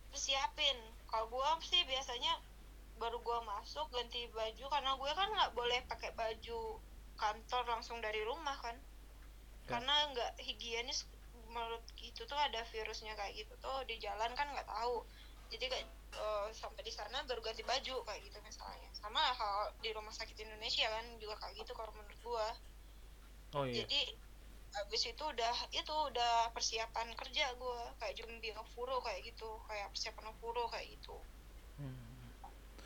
persiapin kalau gue sih biasanya baru gue masuk ganti baju karena gue kan nggak boleh pakai baju kantor langsung dari rumah kan Ya. karena nggak higienis menurut gitu tuh ada virusnya kayak gitu tuh di jalan kan nggak tahu jadi kayak eh, sampai di sana baru ganti baju kayak gitu misalnya. Sama hal di rumah sakit Indonesia kan juga kayak gitu kalau menurut gua. Oh iya. Jadi habis itu udah itu udah persiapan kerja gua. Kayak jumbi furo kayak gitu kayak persiapan furo kayak gitu. Hmm.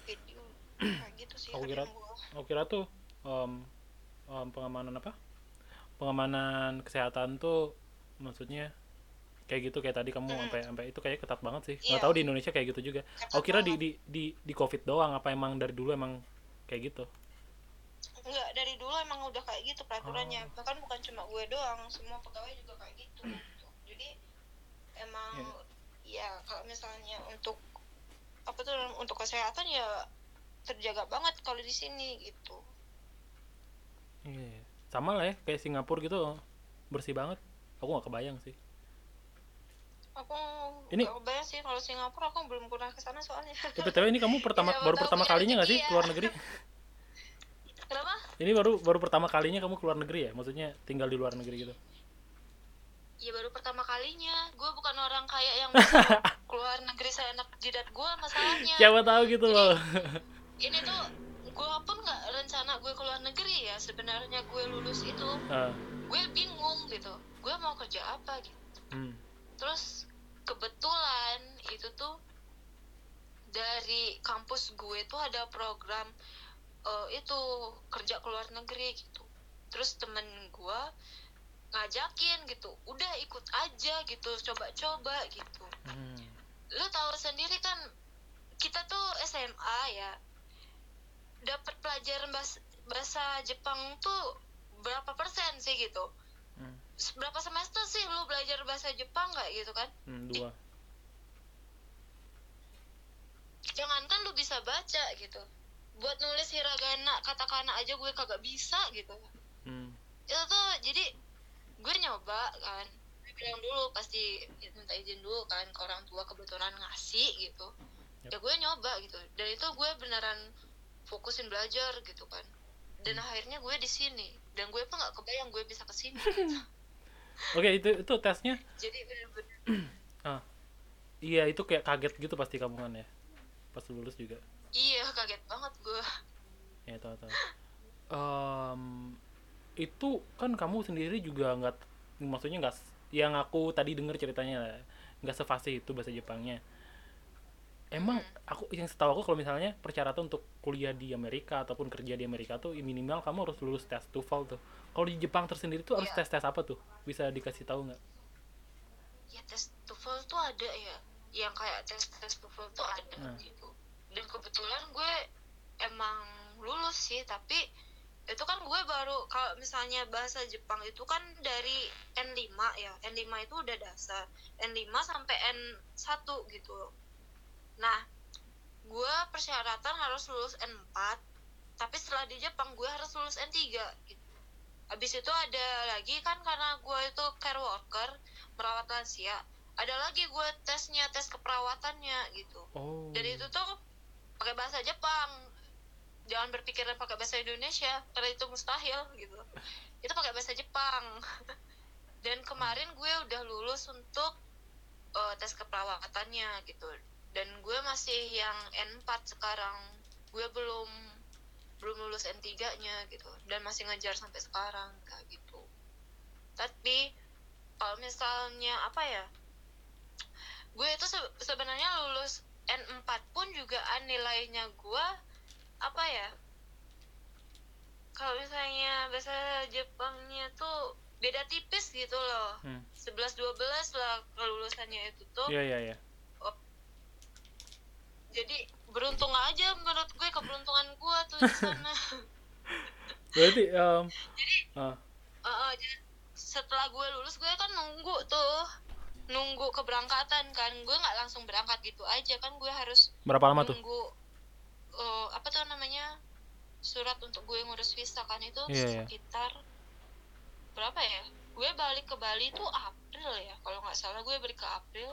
video kayak gitu sih Aku kira- gua. aku kira tuh em, em, pengamanan apa? Pengamanan kesehatan tuh maksudnya kayak gitu kayak tadi kamu Mm. sampai sampai itu kayak ketat banget sih Iya. nggak tahu di Indonesia kayak gitu juga Ketat aku kira di, banget. di di di covid doang apa emang dari dulu emang kayak gitu Enggak, dari dulu emang udah kayak gitu peraturannya. Oh. Bahkan bukan cuma gue doang, semua pegawai juga kayak gitu. Jadi emang ya ya kalau misalnya untuk apa tuh untuk kesehatan ya terjaga banget kalau di sini gitu Iya. Sama lah ya kayak Singapura gitu bersih banget. Aku nggak kebayang sih. Aku Ini- nggak sih kalau Singapura aku belum pernah ke sana soalnya Eh, BTW ini kamu pertama siapa baru pertama kalinya nggak sih ya. keluar negeri? kenapa Ini baru baru pertama kalinya kamu keluar negeri ya? Maksudnya tinggal di luar negeri gitu. ya baru pertama kalinya gue bukan orang kaya yang keluar negeri seenak jidat gue masalahnya Siapa tahu gitu loh. ini tuh gue pun nggak rencana gue keluar negeri ya sebenarnya gue lulus itu Ah, gue bingung gitu gue mau kerja apa gitu hmm. Terus kebetulan itu tuh dari kampus gue tuh ada program eh, itu kerja ke luar negeri gitu. Terus temen gue ngajakin gitu udah ikut aja gitu coba-coba gitu. Hmm. lu tahu sendiri kan kita tuh SMA ya. Dapat pelajaran bahasa, bahasa Jepang tuh berapa persen sih gitu berapa semester sih lu belajar bahasa Jepang nggak gitu kan? Hmm, dua. jangankan lu bisa baca gitu. Buat nulis hiragana katakana aja gue kagak bisa gitu. Hmm. itu tuh jadi gue nyoba kan. Gue bilang dulu pasti minta izin dulu kan ke orang tua kebetulan ngasih gitu. Yap. ya gue nyoba gitu. Dan itu gue beneran fokusin belajar gitu kan. Dan akhirnya gue di sini. Dan gue pun nggak kebayang gue bisa ke sini. gitu. Oke, itu itu tesnya jadi bener-bener iya itu kayak kaget gitu pasti kamu kan ya. Pas lulus juga. iya kaget banget gue Ya, tahu tahu. Em, itu kan kamu sendiri juga nggak maksudnya nggak yang aku tadi dengar ceritanya nggak sefasih itu bahasa Jepangnya. Emang aku yang setahu aku kalau misalnya persyaratan untuk kuliah di Amerika ataupun kerja di Amerika tuh minimal kamu harus lulus tes TOEFL tuh. Kalau di Jepang tersendiri tuh harus Iya. tes tes apa tuh? Bisa dikasih tahu nggak? ya tes TOEFL tuh ada ya yang kayak tes tes TOEFL tuh ada Nah. gitu dan kebetulan gue emang lulus sih tapi itu kan gue baru kalau misalnya bahasa Jepang itu kan dari N5 ya N5 itu udah dasar N5 sampai N1 gitu nah gue persyaratan harus lulus N4 tapi setelah di Jepang gue harus lulus N3 gitu. Habis itu ada lagi kan karena gue itu care worker merawat lansia ada lagi gue tesnya tes keperawatannya gitu. Oh. dan itu tuh pakai bahasa Jepang. Jangan berpikiran pakai bahasa Indonesia karena itu mustahil gitu. Itu pakai bahasa Jepang. Dan kemarin gue udah lulus untuk eh, tes keperawatannya gitu dan gue masih yang N4 sekarang. Gue belum belum lulus N3 nya gitu. Dan masih ngejar sampai sekarang kayak gitu. Tapi kalau misalnya apa ya? Gue itu se- sebenarnya lulus N4 pun juga nilainya gue apa ya? Kalau misalnya bahasa Jepangnya tuh beda tipis gitu loh. Hmm. 11 12 lah kelulusannya itu tuh. Iya iya iya. Jadi beruntung aja menurut gue keberuntungan gue tuh di sana. Berarti em, ah, Eh, eh, jadi setelah gue lulus gue kan nunggu tuh nunggu keberangkatan kan. Gue nggak langsung berangkat gitu aja kan. Gue harus berapa lama tuh? nunggu eh, apa tuh namanya surat untuk gue ngurus visa kan itu Iya, iya. sekitar berapa ya? Gue balik ke Bali tuh April ya kalau nggak salah. Gue balik ke April.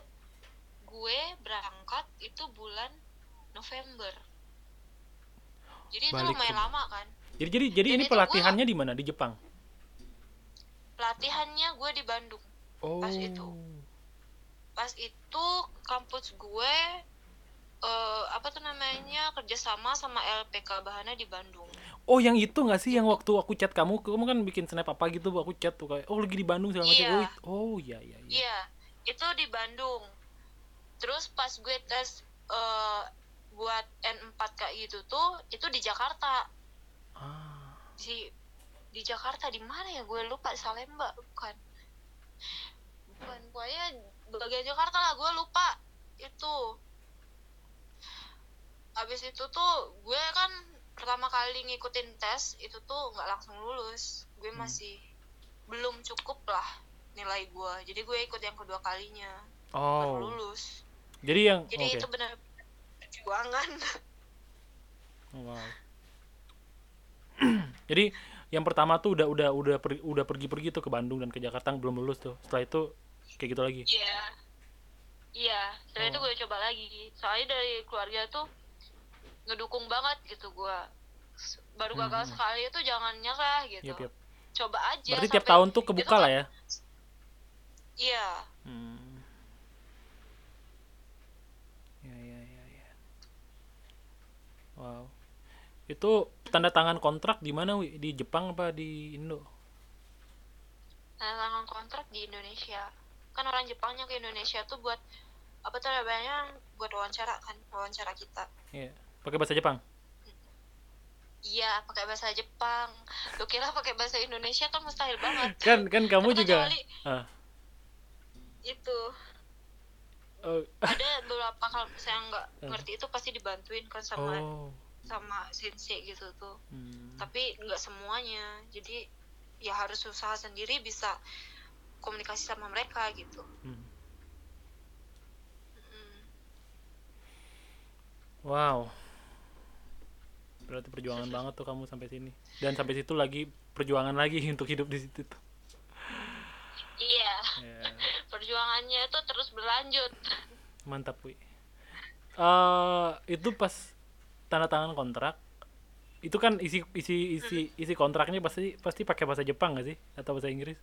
Gue berangkat itu bulan November jadi itu Balik lumayan ke- lama kan Jadi jadi jadi Dan ini itu pelatihannya di mana? Di Jepang. pelatihannya gue di Bandung Oh. Pas itu. pas itu kampus gue eh apa tuh namanya kerjasama sama LPK Bahana di Bandung Oh, yang itu nggak sih yang waktu aku chat kamu, kamu kan bikin snap apa gitu, aku chat tuh kayak, oh lagi di Bandung segala macam. Iya. Oh, Oh, iya iya iya. iya itu di Bandung terus pas gue tes eh buat N4 KI itu tuh itu di Jakarta Ah. di di Jakarta di mana ya gue lupa Salemba bukan bukan pokoknya bagian Jakarta lah gue lupa itu habis itu tuh gue kan pertama kali ngikutin tes itu tuh nggak langsung lulus gue Hmm. masih belum cukup lah nilai gue jadi gue ikut yang kedua kalinya baru Oh. lulus Jadi yang jadi oke. itu benar perjuangan Oh, Wow. Jadi yang pertama tuh udah udah udah per- udah pergi-pergi tuh ke Bandung dan ke Jakarta belum lulus tuh. Setelah itu kayak gitu lagi. iya iya setelah itu Oh. gue coba lagi soalnya dari keluarga tuh ngedukung banget gitu gue baru gagal Hmm. sekali itu jangan nyerah gitu Yap, yap. coba aja Berarti tiap tahun tuh itu kebuka kan- lah ya. iya Hmm. Ya, ya, ya, ya. Wow. Itu tanda tangan kontrak di mana, Wi? Di Jepang apa di Indo? tanda tangan kontrak di Indonesia kan orang Jepangnya ke Indonesia tuh buat apa tuh namanya buat wawancara kan wawancara kita Iya. Pakai bahasa Jepang. iya pakai bahasa Jepang lu kira pakai bahasa Indonesia kan mustahil banget Kan kan kamu kan juga kecuali ah, itu oh, ada beberapa kalau saya nggak Eh. ngerti itu pasti dibantuin kan sama oh. sama sensei gitu tuh Hmm. tapi nggak semuanya jadi ya harus usaha sendiri bisa komunikasi sama mereka gitu Hmm. Mm. Wow. Berarti perjuangan banget tuh kamu sampai sini. Dan sampai situ lagi perjuangan lagi untuk hidup di situ tuh. iya Ya, perjuangannya itu terus berlanjut mantap, Wi. Eh, itu pas tanda tangan kontrak itu kan isi isi isi isi kontraknya pasti pasti pakai bahasa Jepang gak sih atau bahasa Inggris?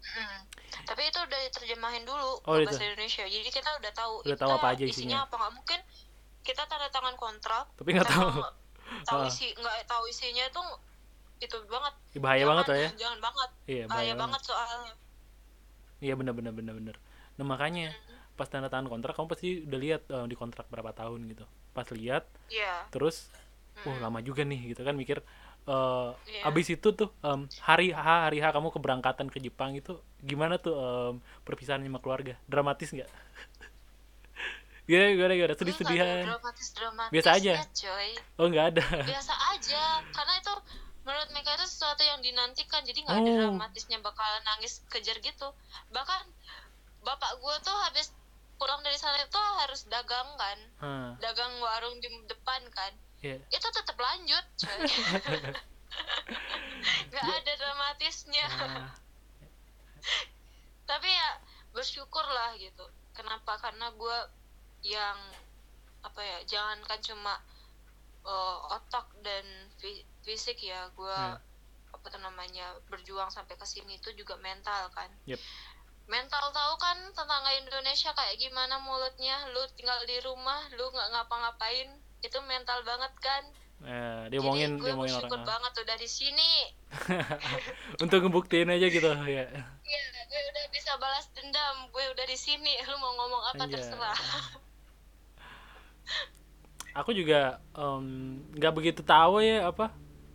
Mm. Tapi itu udah diterjemahin dulu Oh, ke itu. bahasa Indonesia. Jadi kita udah tahu. Udah tahu apa aja isinya. apa nggak mungkin kita tanda tangan kontrak. Tapi nggak tahu. nggak tahu Ah. isi nggak tahu isinya itu itu banget. Bahaya Jangan, banget lah ya. Jangan banget. Iya, Bahaya, bahaya banget. banget soalnya. Iya bener bener bener bener. Nah makanya pas tanda tangan kontrak kamu pasti udah lihat eh, di kontrak berapa tahun gitu. Pas lihat Iya. terus, wah lama juga nih gitu kan mikir. eh Iya. Abis itu tuh em, hari H hari H kamu keberangkatan ke Jepang itu gimana tuh em, perpisahan sama keluarga? Dramatis nggak? Gimana gimana gimana sedih sedihan? dramatis dramatis. Biasa aja? coy. Oh nggak ada. Biasa aja. Karena itu menurut mereka itu sesuatu yang dinantikan. Jadi nggak ada Oh. dramatisnya bakalan nangis kejar gitu. Bahkan bapak gue tuh habis pulang dari sana itu harus dagang kan. Hah, dagang warung di depan kan iya. itu tetap lanjut nggak ada dramatisnya Ah, tapi ya bersyukur lah gitu kenapa karena gue yang apa ya jangankan cuma eh, otak dan fisik ya gue Hmm. apa tuh namanya berjuang sampai ke sini itu juga mental kan Yep. mental tahu kan tetangga Indonesia kayak gimana mulutnya lu tinggal di rumah lu nggak ngapa-ngapain itu mental banget kan eh, dia omongin Jadi gue dia omongin bersyukur orang. ah. banget udah di sini. Untuk ngebuktiin aja gitu ya. Iya, gue udah bisa balas dendam. Gue udah di sini. Lu mau ngomong apa Anjay. terserah. aku juga em, nggak begitu tahu ya apa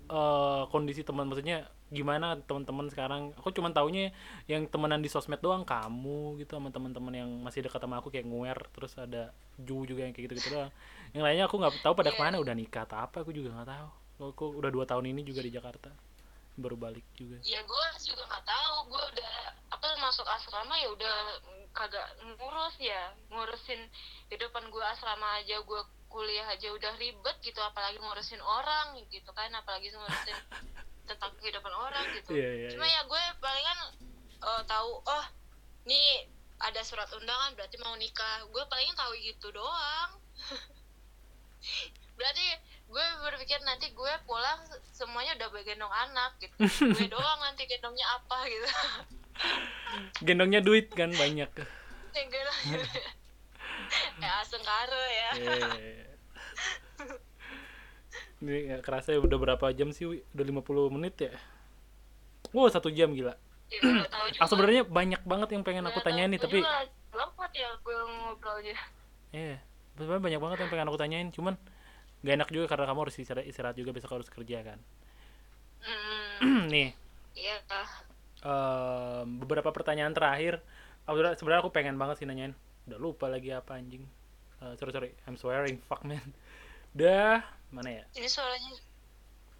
eh, kondisi teman maksudnya gimana teman-teman sekarang aku cuma taunya yang temenan di sosmed doang kamu gitu sama teman-teman yang masih dekat sama aku kayak nguer terus ada Ju juga yang kayak gitu-gitu doang yang lainnya aku nggak tahu pada Iya. ke mana udah nikah atau apa aku juga nggak tahu aku udah dua tahun ini juga di Jakarta baru balik juga ya gue juga nggak tahu. Gue udah apa masuk asrama ya udah kagak ngurus ya. Ngurusin kehidupan gue asrama aja gue kuliah aja udah ribet gitu apalagi ngurusin orang gitu kan apalagi ngurusin tentang kehidupan orang gitu. Iya, iya, cuma ya gue palingan eh, tahu oh nih ada surat undangan berarti mau nikah. Gue paling tahu gitu doang. Berarti gue berpikir nanti gue pulang semuanya udah gendong anak gitu. Gue doang nanti gendongnya apa gitu. Gendongnya duit kan banyak gendong ya aseng karo ya Eh. Ini nggak kerasa ya udah berapa jam sih, Wi? Udah 50 menit ya? Wow, satu jam gila. ya. Ah, sebenarnya banyak banget yang pengen aku tanyain nih, tapi lambat ya gue ngobrolnya iya, sebenarnya banyak banget yang pengen aku tanyain, cuman gak enak juga karena kamu harus istirahat, istirahat juga besok harus kerja kan. hmm, nih, iya ah. em, beberapa pertanyaan terakhir. Sebenarnya aku pengen banget sih nanyain. Udah lupa lagi apa anjing. Eh, sorry sorry, I'm swearing, fuck man. Udah, mana ya? ini suaranya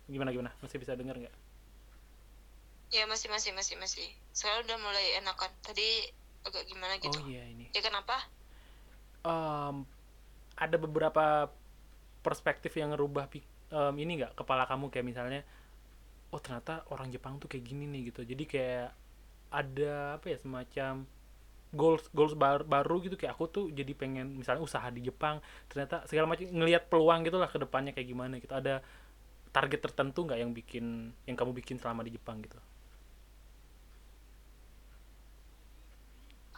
Gimana gimana? Masih bisa denger nggak? ya masih masih masih masih sekarang udah mulai enakan tadi agak gimana gitu Oh iya ini. ya kenapa em, ada beberapa perspektif yang ngerubah em, ini nggak kepala kamu kayak misalnya oh ternyata orang Jepang tuh kayak gini nih gitu jadi kayak ada apa ya semacam goals goals bar- baru gitu kayak aku tuh jadi pengen misalnya usaha di Jepang ternyata segala macam ngelihat peluang gitulah ke depannya kayak gimana gitu ada target tertentu nggak yang bikin yang kamu bikin selama di Jepang gitu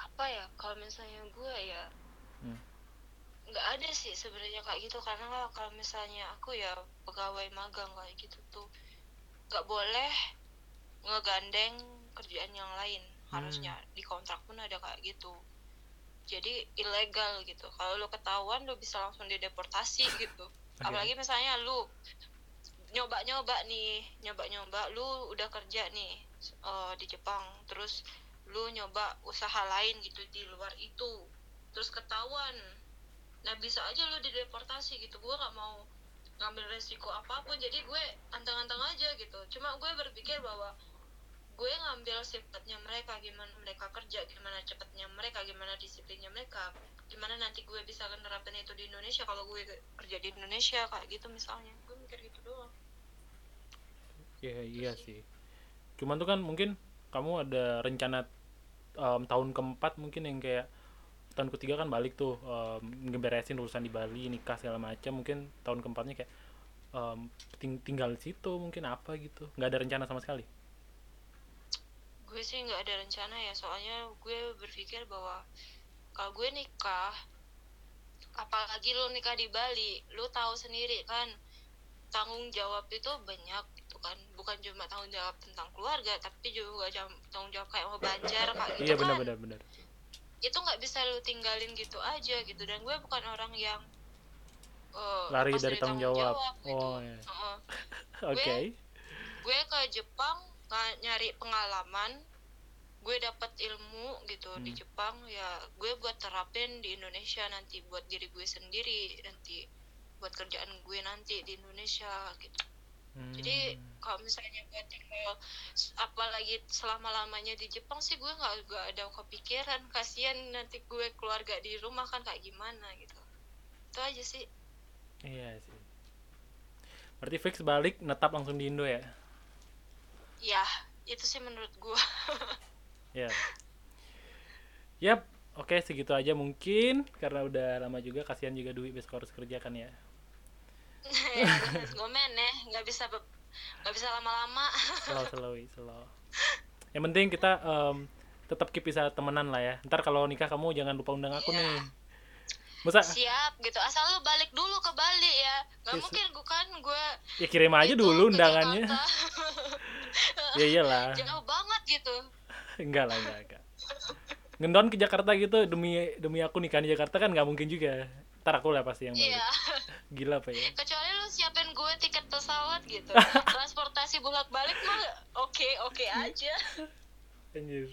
apa ya kalau misalnya gue ya Hmm. nggak ada sih sebenarnya kayak gitu karena lah kalau misalnya aku ya pegawai magang kayak gitu tuh nggak boleh ngegandeng kerjaan yang lain Hmm. Harusnya di kontrak pun ada kayak gitu. Jadi ilegal gitu. Kalau lo ketahuan lo bisa langsung dideportasi gitu. Apalagi misalnya lu nyoba-nyoba nih nyoba-nyoba lu udah kerja nih eh, di Jepang terus lu nyoba usaha lain gitu di luar itu. Terus ketahuan nah bisa aja lu dideportasi gitu. Gue nggak mau ngambil resiko apa pun. Jadi gue antang-antang aja gitu. Cuma gue berpikir bahwa gue ngambil sifatnya mereka gimana mereka kerja gimana cepatnya mereka gimana disiplinnya mereka gimana nanti gue bisa nerapin itu di Indonesia kalau gue kerja di Indonesia kayak gitu misalnya. Gue mikir gitu doang. Iya iya sih. Cuman tuh kan mungkin kamu ada rencana em, tahun keempat mungkin yang kayak tahun ketiga kan balik tuh em, ngeberesin urusan di Bali nikah segala macam mungkin tahun keempatnya kayak em, ting- tinggal di situ mungkin apa gitu. Nggak ada rencana sama sekali gue sih nggak ada rencana ya soalnya gue berpikir bahwa kalau gue nikah apalagi lu nikah di Bali lu tahu sendiri kan tanggung jawab itu banyak gitu kan bukan cuma tanggung jawab tentang keluarga tapi juga jam- tanggung jawab kayak mau banjar kayak gitu iya kan benar benar benar itu nggak bisa lu tinggalin gitu aja gitu dan gue bukan orang yang eh, lari dari tanggung jawab gitu. oh iya. Heeh. oke gue ke Jepang nyari pengalaman gue dapat ilmu gitu di Hmm. Jepang ya gue buat terapin di Indonesia nanti buat diri gue sendiri nanti buat kerjaan gue nanti di Indonesia gitu. Jadi Hmm. kalau misalnya gue tinggal apalagi selama lamanya di Jepang sih gue nggak nggak ada kepikiran kasihan nanti gue keluarga di rumah kan kayak gimana gitu. Itu aja sih. Iya sih. Berarti fix balik netap langsung di Indo ya ya itu sih menurut gue Ya. Yap, oke segitu aja mungkin karena udah lama juga kasihan juga Dwi besok harus kerja kan ya. ya woman ya nggak bisa nggak bisa lama-lama Slow slow slow. Yang penting kita em, tetap keep bisa temenan lah ya. Ntar kalau nikah kamu jangan lupa undang aku Iya. nih. Masa siap gitu asal lu balik dulu ke Bali ya nggak Yes. mungkin gue kan gue ya kirim aja dulu undangannya. Jakarta. ya iyalah. jauh banget gitu Enggak lah enggak, enggak. Ngendon ke Jakarta gitu demi demi aku nikah di Jakarta kan nggak mungkin juga. Ntar aku lah pasti yang balik. iya Gila apa ya? kecuali lu siapin gue tiket pesawat gitu transportasi bolak balik mah oke oke aja Anjir.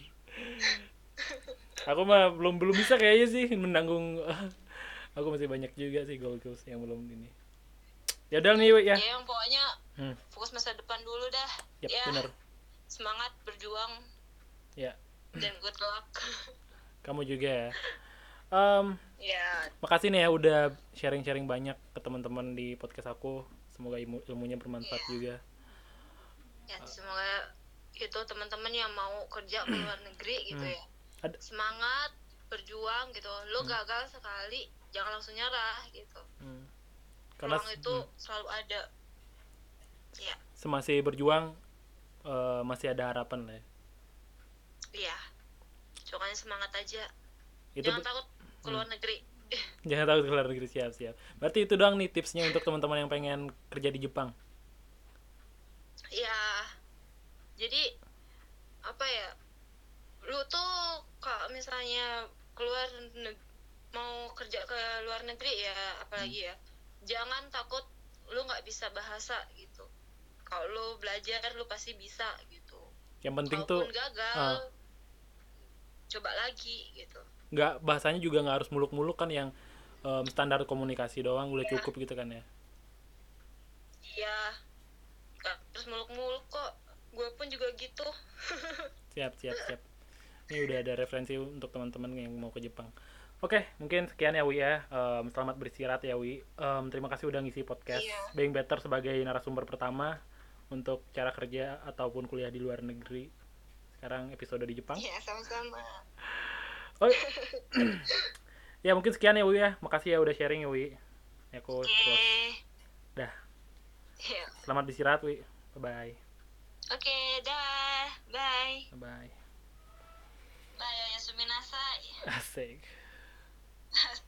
Aku mah belum belum bisa kayaknya sih menanggung. Aku masih banyak juga sih goal goals yang belum ini. Ya udah nih ya. ya yang pokoknya Hmm, fokus masa depan dulu dah yap, ya bener. semangat berjuang Ya, dan good luck kamu juga ya. Em, ya makasih nih ya udah sharing-sharing banyak ke teman-teman di podcast aku. Semoga ilmu ilmunya bermanfaat Iya. juga. ya semoga itu teman-teman yang mau kerja ke luar negeri gitu Hmm. ya Ada- semangat berjuang gitu lo gagal sekali jangan langsung nyerah gitu Hmm. Karena itu hmm, selalu ada ya semasih berjuang eh, masih ada harapan lah ya. iya. Pokoknya semangat aja. Itu jangan takut ke luar negeri. Jangan takut keluar negeri siap-siap. Berarti itu doang nih tipsnya untuk teman-teman yang pengen kerja di Jepang. ya jadi apa ya lu tuh kalau misalnya keluar mau kerja ke luar negeri ya apalagi ya jangan takut lu nggak bisa bahasa gitu kalau lu belajar lu pasti bisa gitu. Yang penting kalaupun tuh gagal ah. coba lagi gitu. Nggak bahasanya juga nggak harus muluk-muluk kan yang em, standar komunikasi doang udah cukup gitu kan ya? Iya. Nggak terus muluk-muluk kok. Gue pun juga gitu. Siap siap siap. Ini udah ada referensi untuk teman-teman yang mau ke Jepang. Oke, mungkin sekian ya Wi ya. Em, selamat beristirahat ya Wi. Em, terima kasih udah ngisi podcast Iya. Being Better sebagai narasumber pertama untuk cara kerja ataupun kuliah di luar negeri. Sekarang episode di Jepang. Iya, sama-sama. Oh, ya mungkin sekian ya Wi ya. Makasih ya udah sharing ya Wi. Ya aku close. Dah. Iya. Selamat beristirahat Wi. Bye bye. Oke, dah. Bye. Bye bye. Bye, Yasumi Nasai. Asik.